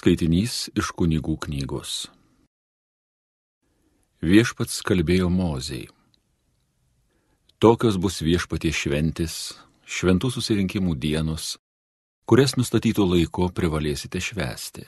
Skaitinys iš kunigų knygos. Viešpats kalbėjo Mozei. Tokios bus viešpatie šventis, šventų susirinkimų dienos, kurias nustatytų laiko privalėsite švęsti.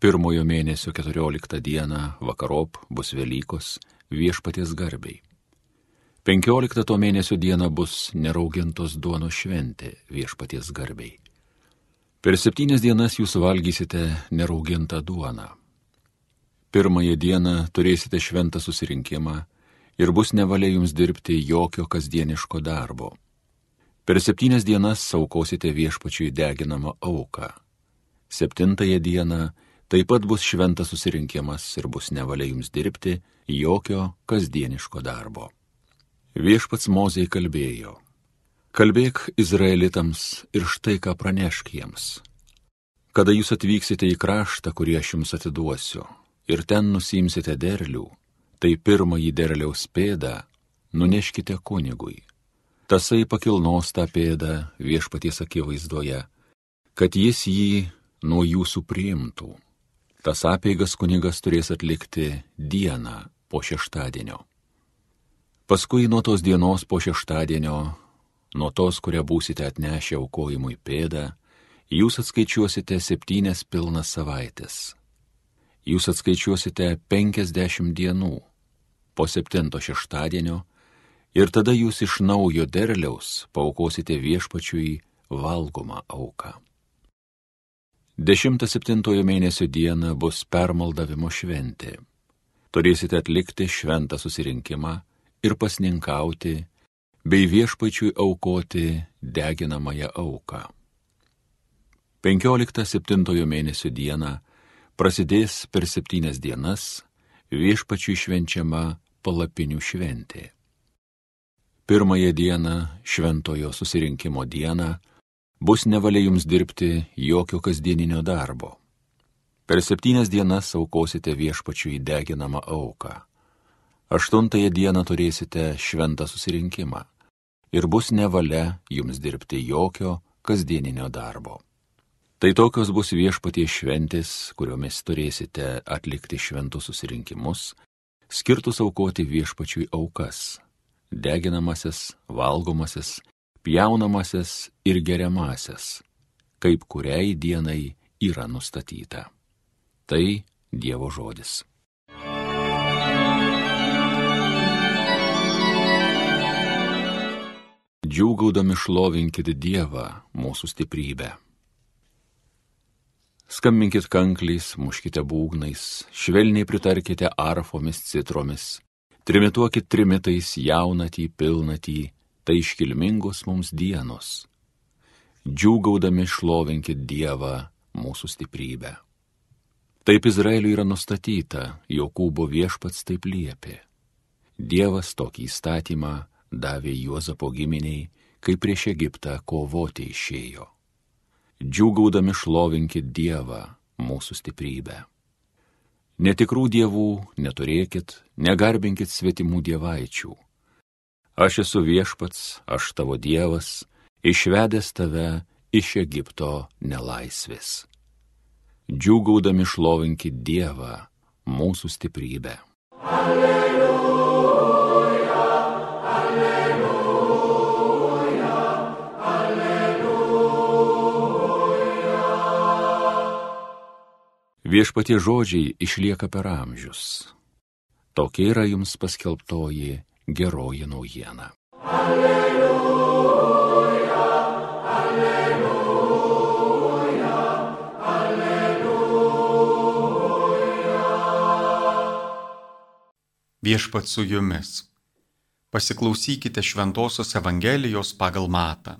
Pirmojo mėnesio 14 dieną vakarop bus Velykos viešpaties garbiai. 15 to mėnesio dieną bus neraugintos duonos šventė viešpaties garbiai. Per septynias dienas jūs valgysite neraugintą duoną. Pirmąją dieną turėsite šventą susirinkimą ir bus nevalia jums dirbti jokio kasdieniško darbo. Per septynias dienas saukosite viešpačiui deginamą auką. Septintąją dieną taip pat bus šventas susirinkimas ir bus nevalia jums dirbti jokio kasdieniško darbo. Viešpats Mozei kalbėjo. Kalbėk Izraelitams ir štai ką pranešk jiems. Kada jūs atvyksite į kraštą, kurį aš jums atiduosiu, ir ten nusimsite derlių, tai pirmąjį derliaus pėdą nuneškite kunigui. Tasai pakilnos tą pėdą viešpaties akivaizdoje, kad jis jį nuo jūsų priimtų. Tas apeigas kunigas turės atlikti dieną po šeštadienio. Paskui nuo tos dienos po šeštadienio nuo tos, kurią būsite atnešę aukojimui pėdą, jūs atskaičiuosite septynias pilnas savaitės. Jūs atskaičiuosite penkiasdešimt dienų po septinto šeštadienio ir tada jūs iš naujo derliaus paukosite viešpačiui valgomą auką. 10-7 mėnesio diena bus permaldavimo šventė. Turėsite atlikti šventą susirinkimą ir pasninkauti bei viešpačiui aukoti deginamąją auką. 15-7 mėnesio dieną prasidės per septynias dienas viešpačiui švenčiama palapinių šventė. Pirmąją dieną, šventojo susirinkimo dieną, bus nevalia jums dirbti jokio kasdieninio darbo. Per septynias dienas aukosite viešpačiui deginamą auką. Aštuntąją dieną turėsite šventą susirinkimą ir bus nevalia jums dirbti jokio kasdieninio darbo. Tai tokios bus viešpaties šventės, kuriomis turėsite atlikti šventus susirinkimus, skirtus aukoti viešpačiui aukas - deginamasis, valgomasis, pjaunamasis ir geriamasis, kaip kuriai dienai yra nustatyta. Tai Dievo žodis. Džiūgaudami šlovinkit Dievą, mūsų stiprybę. Skambinkit kankliais, muškite būgnais, švelniai pritarkite arfomis, citromis, trimituokit trimitais jaunatį, pilnatį, tai iškilmingos mums dienos. Džiūgaudami šlovinkit Dievą, mūsų stiprybę. Taip Izraeliui yra nustatyta, Jokūbo viešpats taip liepė. Dievas tokį įstatymą davė Juozapo giminiai, kai prieš Egiptą kovoti išėjo. Džiūgaudami šlovinkit Dievą, mūsų stiprybę. Netikrų dievų neturėkit, negarbinkit svetimų dievaičių. Aš esu viešpats, aš tavo dievas, išvedęs tave iš Egipto nelaisvės. Džiūgaudami šlovinkit Dievą, mūsų stiprybę. Alleluja. Viešpatie žodžiai išlieka per amžius. Tokia yra jums paskelbtoji geroji naujiena. Alleluja, alleluja, alleluja. Viešpat su jumis. Pasiklausykite Šventojios Evangelijos pagal matą.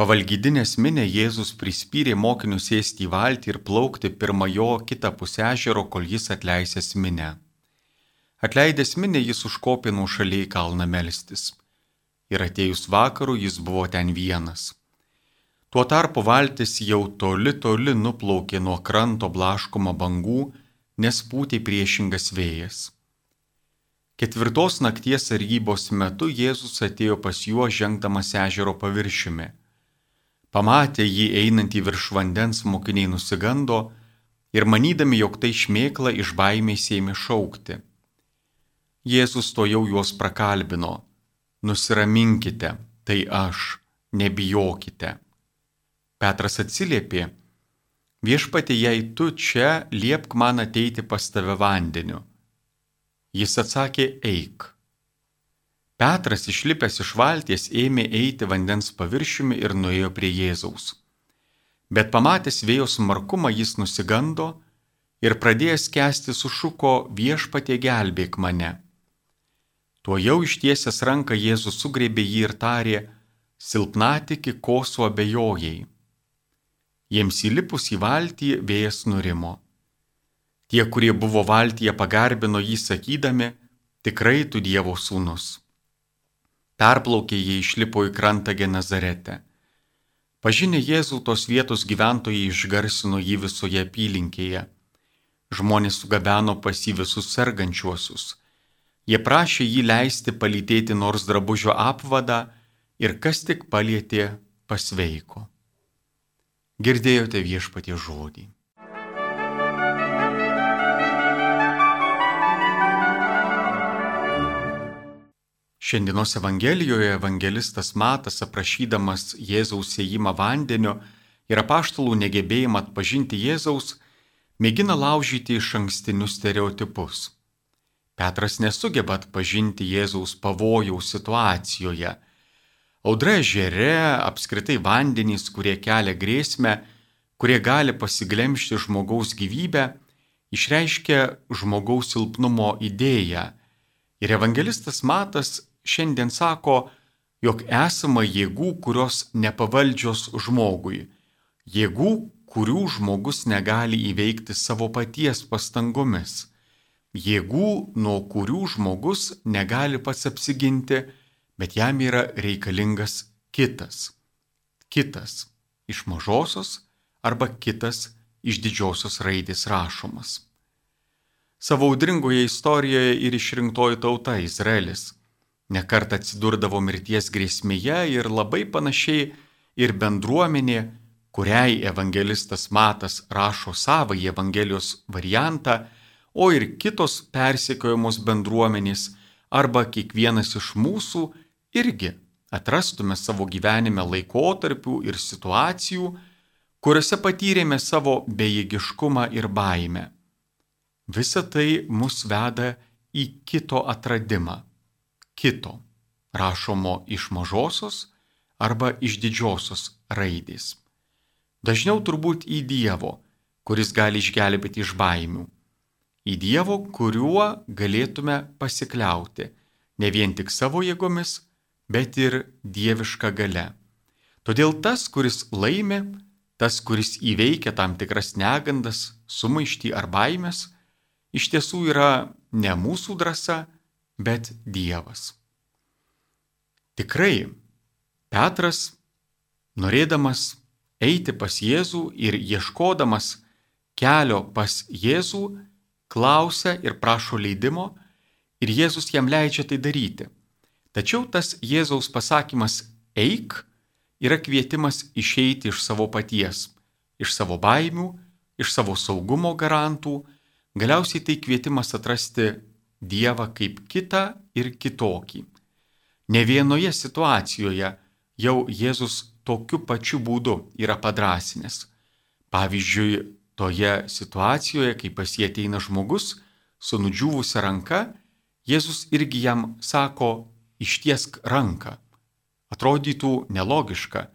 Pavalgydinės minė Jėzus prispyrė mokinius sėsti į valtį ir plaukti pirmą jo kitą pusę ežero, kol jis atleisęs minę. Atleidęs minę jis užkopė nuo šaliai kalną melstis. Ir atėjus vakaru jis buvo ten vienas. Tuo tarpu valtis jau toli toli nuplaukė nuo kranto blaškoma bangų, nes pūtė priešingas vėjas. Ketvirtos nakties sargybos metu Jėzus atėjo pas juos žengdamas ežero paviršiumi Pamatę jį einantį virš vandens mokiniai nusigando ir manydami, jog tai šmėkla iš baimės ėmė šaukti. Jėzus to jau juos prakalbino. Nusiraminkite, tai aš, nebijokite. Petras atsiliepė, viešpatė, jei tu čia, liepk man ateiti pas tave vandeniu. Jis atsakė, eik. Petras išlipęs iš valties ėmė eiti vandens paviršiumi ir nuėjo prie Jėzaus. Bet pamatęs vėjo smarkumą jis nusigando ir pradėjęs kesti sušuko viešpatie gelbėk mane. Tuo jau ištiesęs ranką Jėzus sugrėbė jį ir tarė, silpnatiki kosu abejojai. Jiems įlipus į valtį vėjas nurimo. Tie, kurie buvo valtyje, pagarbino jį sakydami, tikrai tu Dievo sūnus. Perplaukė jie išlipo į krantą Genazarete. Pažinę Jėzų tos vietos gyventojai išgarsino jį visoje apylinkėje. Žmonės sugabeno pas jį visus sergančiuosius. Jie prašė jį leisti palytėti nors drabužio apvadą ir kas tik palietė pasveiko. Girdėjote viešpatie žodį. Šiandienos Evangelijoje evangelistas Matas aprašydamas Jėzaus įėjimą vandeniu ir apaštalų negebėjimą atpažinti Jėzaus, mėgina laužyti iš ankstinius stereotipus. Petras nesugeba atpažinti Jėzaus pavojaus situacijoje. Audra žere, apskritai vandenys, kurie kelia grėsmę, kurie gali pasiglemšti žmogaus gyvybę, išreiškia žmogaus silpnumo idėją. Ir evangelistas Matas šiandien sako, jog esama jėgų, kurios nepavaldžios žmogui. Jėgų, kurių žmogus negali įveikti savo paties pastangomis. Jėgų, nuo kurių žmogus negali pats apsiginti, bet jam yra reikalingas kitas. Kitas iš mažosios arba kitas iš didžiosios raidės rašomas. Savo audringoje istorijoje ir išrinktoji tauta Izraelis nekart atsidurdavo mirties grėsmėje ir labai panašiai ir bendruomenė, kuriai evangelistas Matas rašo savo Evangelijos variantą, o ir kitos persekiojamos bendruomenės arba kiekvienas iš mūsų irgi atrastume savo gyvenime laikotarpių ir situacijų, kuriuose patyrėme savo bejėgiškumą ir baimę. Visa tai mus veda į kito atradimą kito, rašomo iš mažosios arba iš didžiosios raidės. Dažniau turbūt į Dievo, kuris gali išgelbėti iš baimių. Į Dievo, kuriuo galėtume pasikliauti ne vien tik savo jėgomis, bet ir dieviška gale. Todėl tas, kuris laimi, tas, kuris įveikia tam tikras negandas, sumaištį ar baimės, iš tiesų yra ne mūsų drąsa, bet Dievas. Tikrai, Petras, norėdamas eiti pas Jėzų ir ieškodamas kelio pas Jėzų, klausia ir prašo leidimo ir Jėzus jam leidžia tai daryti. Tačiau tas Jėzaus pasakymas eik yra kvietimas išeiti iš savo paties, iš savo baimių, iš savo saugumo garantų, galiausiai tai kvietimas atrasti Dievą kaip kitą ir kitokį. Ne vienoje situacijoje jau Jėzus tokiu pačiu būdu yra padrasinęs. Pavyzdžiui, toje situacijoje, kai pas jį ateina žmogus su nudžiūvusia ranka, Jėzus irgi jam sako ištiesk ranką. Atrodytų nelogiška,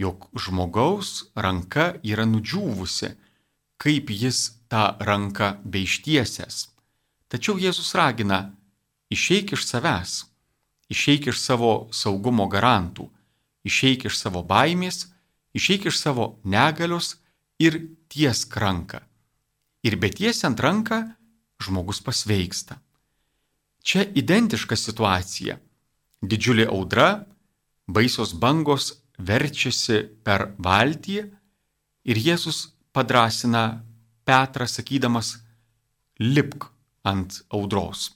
jog žmogaus ranka yra nudžiūvusi, kaip jis tą ranką beištiesęs. Tačiau Jėzus ragina, išeik iš savęs, išeik iš savo saugumo garantų, išeik iš savo baimės, išeik iš savo negalios ir tiesk ranką. Ir betiesiant ranką žmogus pasveiksta. Čia identiška situacija. Didžiulė audra, baisios bangos verčiasi per valtį ir Jėzus padrasina Petrą sakydamas, lipk ant audros,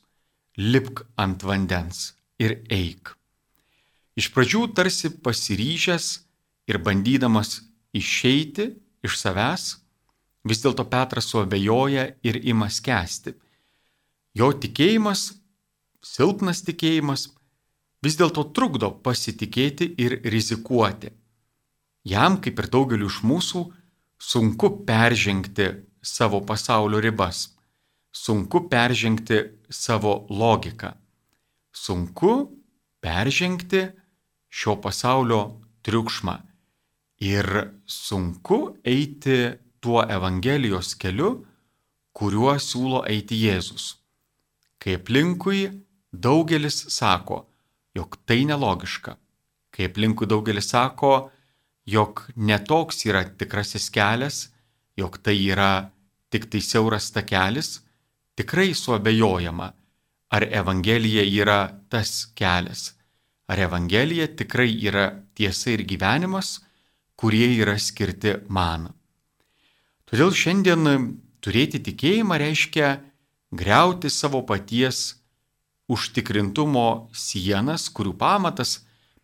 lipk ant vandens ir eik. Iš pradžių tarsi pasiryžęs ir bandydamas išeiti iš savęs, vis dėlto Petras suabejoja ir ima skęsti. Jo tikėjimas, silpnas tikėjimas, vis dėlto trukdo pasitikėti ir rizikuoti. Jam, kaip ir daugeliu iš mūsų, sunku peržengti savo pasaulio ribas, sunku peržengti savo logiką, sunku peržengti šio pasaulio triukšmą. Ir sunku eiti tuo Evangelijos keliu, kuriuo siūlo eiti Jėzus. Kai aplinkui daugelis sako, jog tai nelogiška, kai aplinkui daugelis sako, jog netoks yra tikrasis kelias, jog tai yra tik tai siauras takelis, tikrai suabejojama, ar Evangelija yra tas kelias, ar Evangelija tikrai yra tiesa ir gyvenimas, kurie yra skirti man. Todėl šiandien turėti tikėjimą reiškia greuti savo paties užtikrintumo sienas, kurių pamatas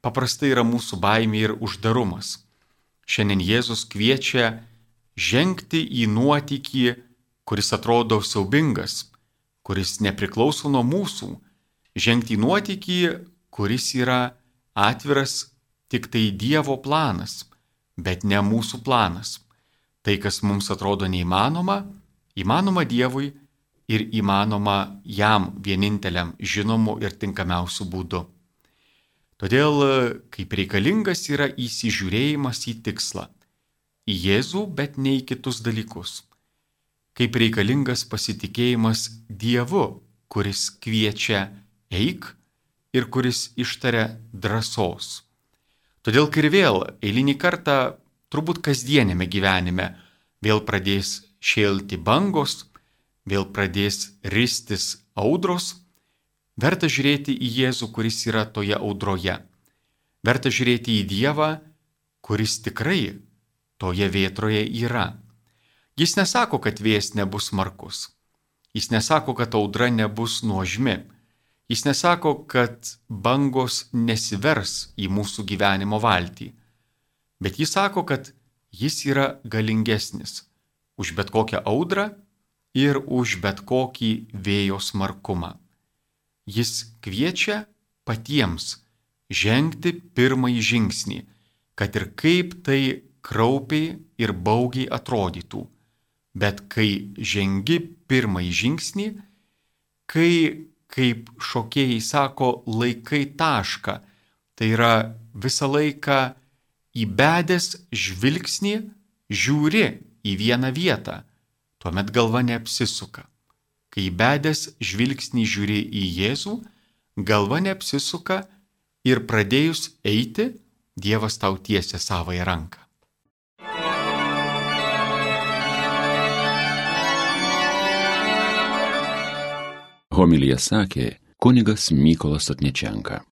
paprastai yra mūsų baimė ir uždarumas. Šiandien Jėzus kviečia žengti į nuotykį, kuris atrodo siaubingas, kuris nepriklauso nuo mūsų, žengti į nuotykį, kuris yra atviras tik tai Dievo planas, bet ne mūsų planas. Tai, kas mums atrodo neįmanoma, įmanoma Dievui ir įmanoma jam vieninteliam žinomu ir tinkamiausiu būdu. Todėl kaip reikalingas yra įsižiūrėjimas į tikslą - į Jėzų, bet ne į kitus dalykus. Kaip reikalingas pasitikėjimas Dievu, kuris kviečia eik ir kuris ištaria drąsos. Todėl ir vėl eilinį kartą, turbūt kasdienėme gyvenime, vėl pradės šėlti bangos, vėl pradės ristis audros, verta žiūrėti į Jėzų, kuris yra toje audroje. Verta žiūrėti į Dievą, kuris tikrai toje vėtroje yra. Jis nesako, kad vėjas nebus smarkus. Jis nesako, kad audra nebus nuožmi. Jis nesako, kad bangos nesivers į mūsų gyvenimo valtį, bet jis sako, kad jis yra galingesnis už bet kokią audrą ir už bet kokį vėjo smarkumą. Jis kviečia patiems žengti pirmąjį žingsnį, kad ir kaip tai kraupiai ir baugiai atrodytų, bet kai žengi pirmąjį žingsnį, kai kaip šokėjai sako, laikai tašką. Tai yra visą laiką įbedęs žvilgsnį žiūri į vieną vietą, tuomet galva neapsisuka. Kai įbedęs žvilgsnį žiūri į Jėzų, galva neapsisuka ir pradėjus eiti, Dievas tau tiesia savoją ranką. Homilyje sakė kunigas Mykolas Atnečenka.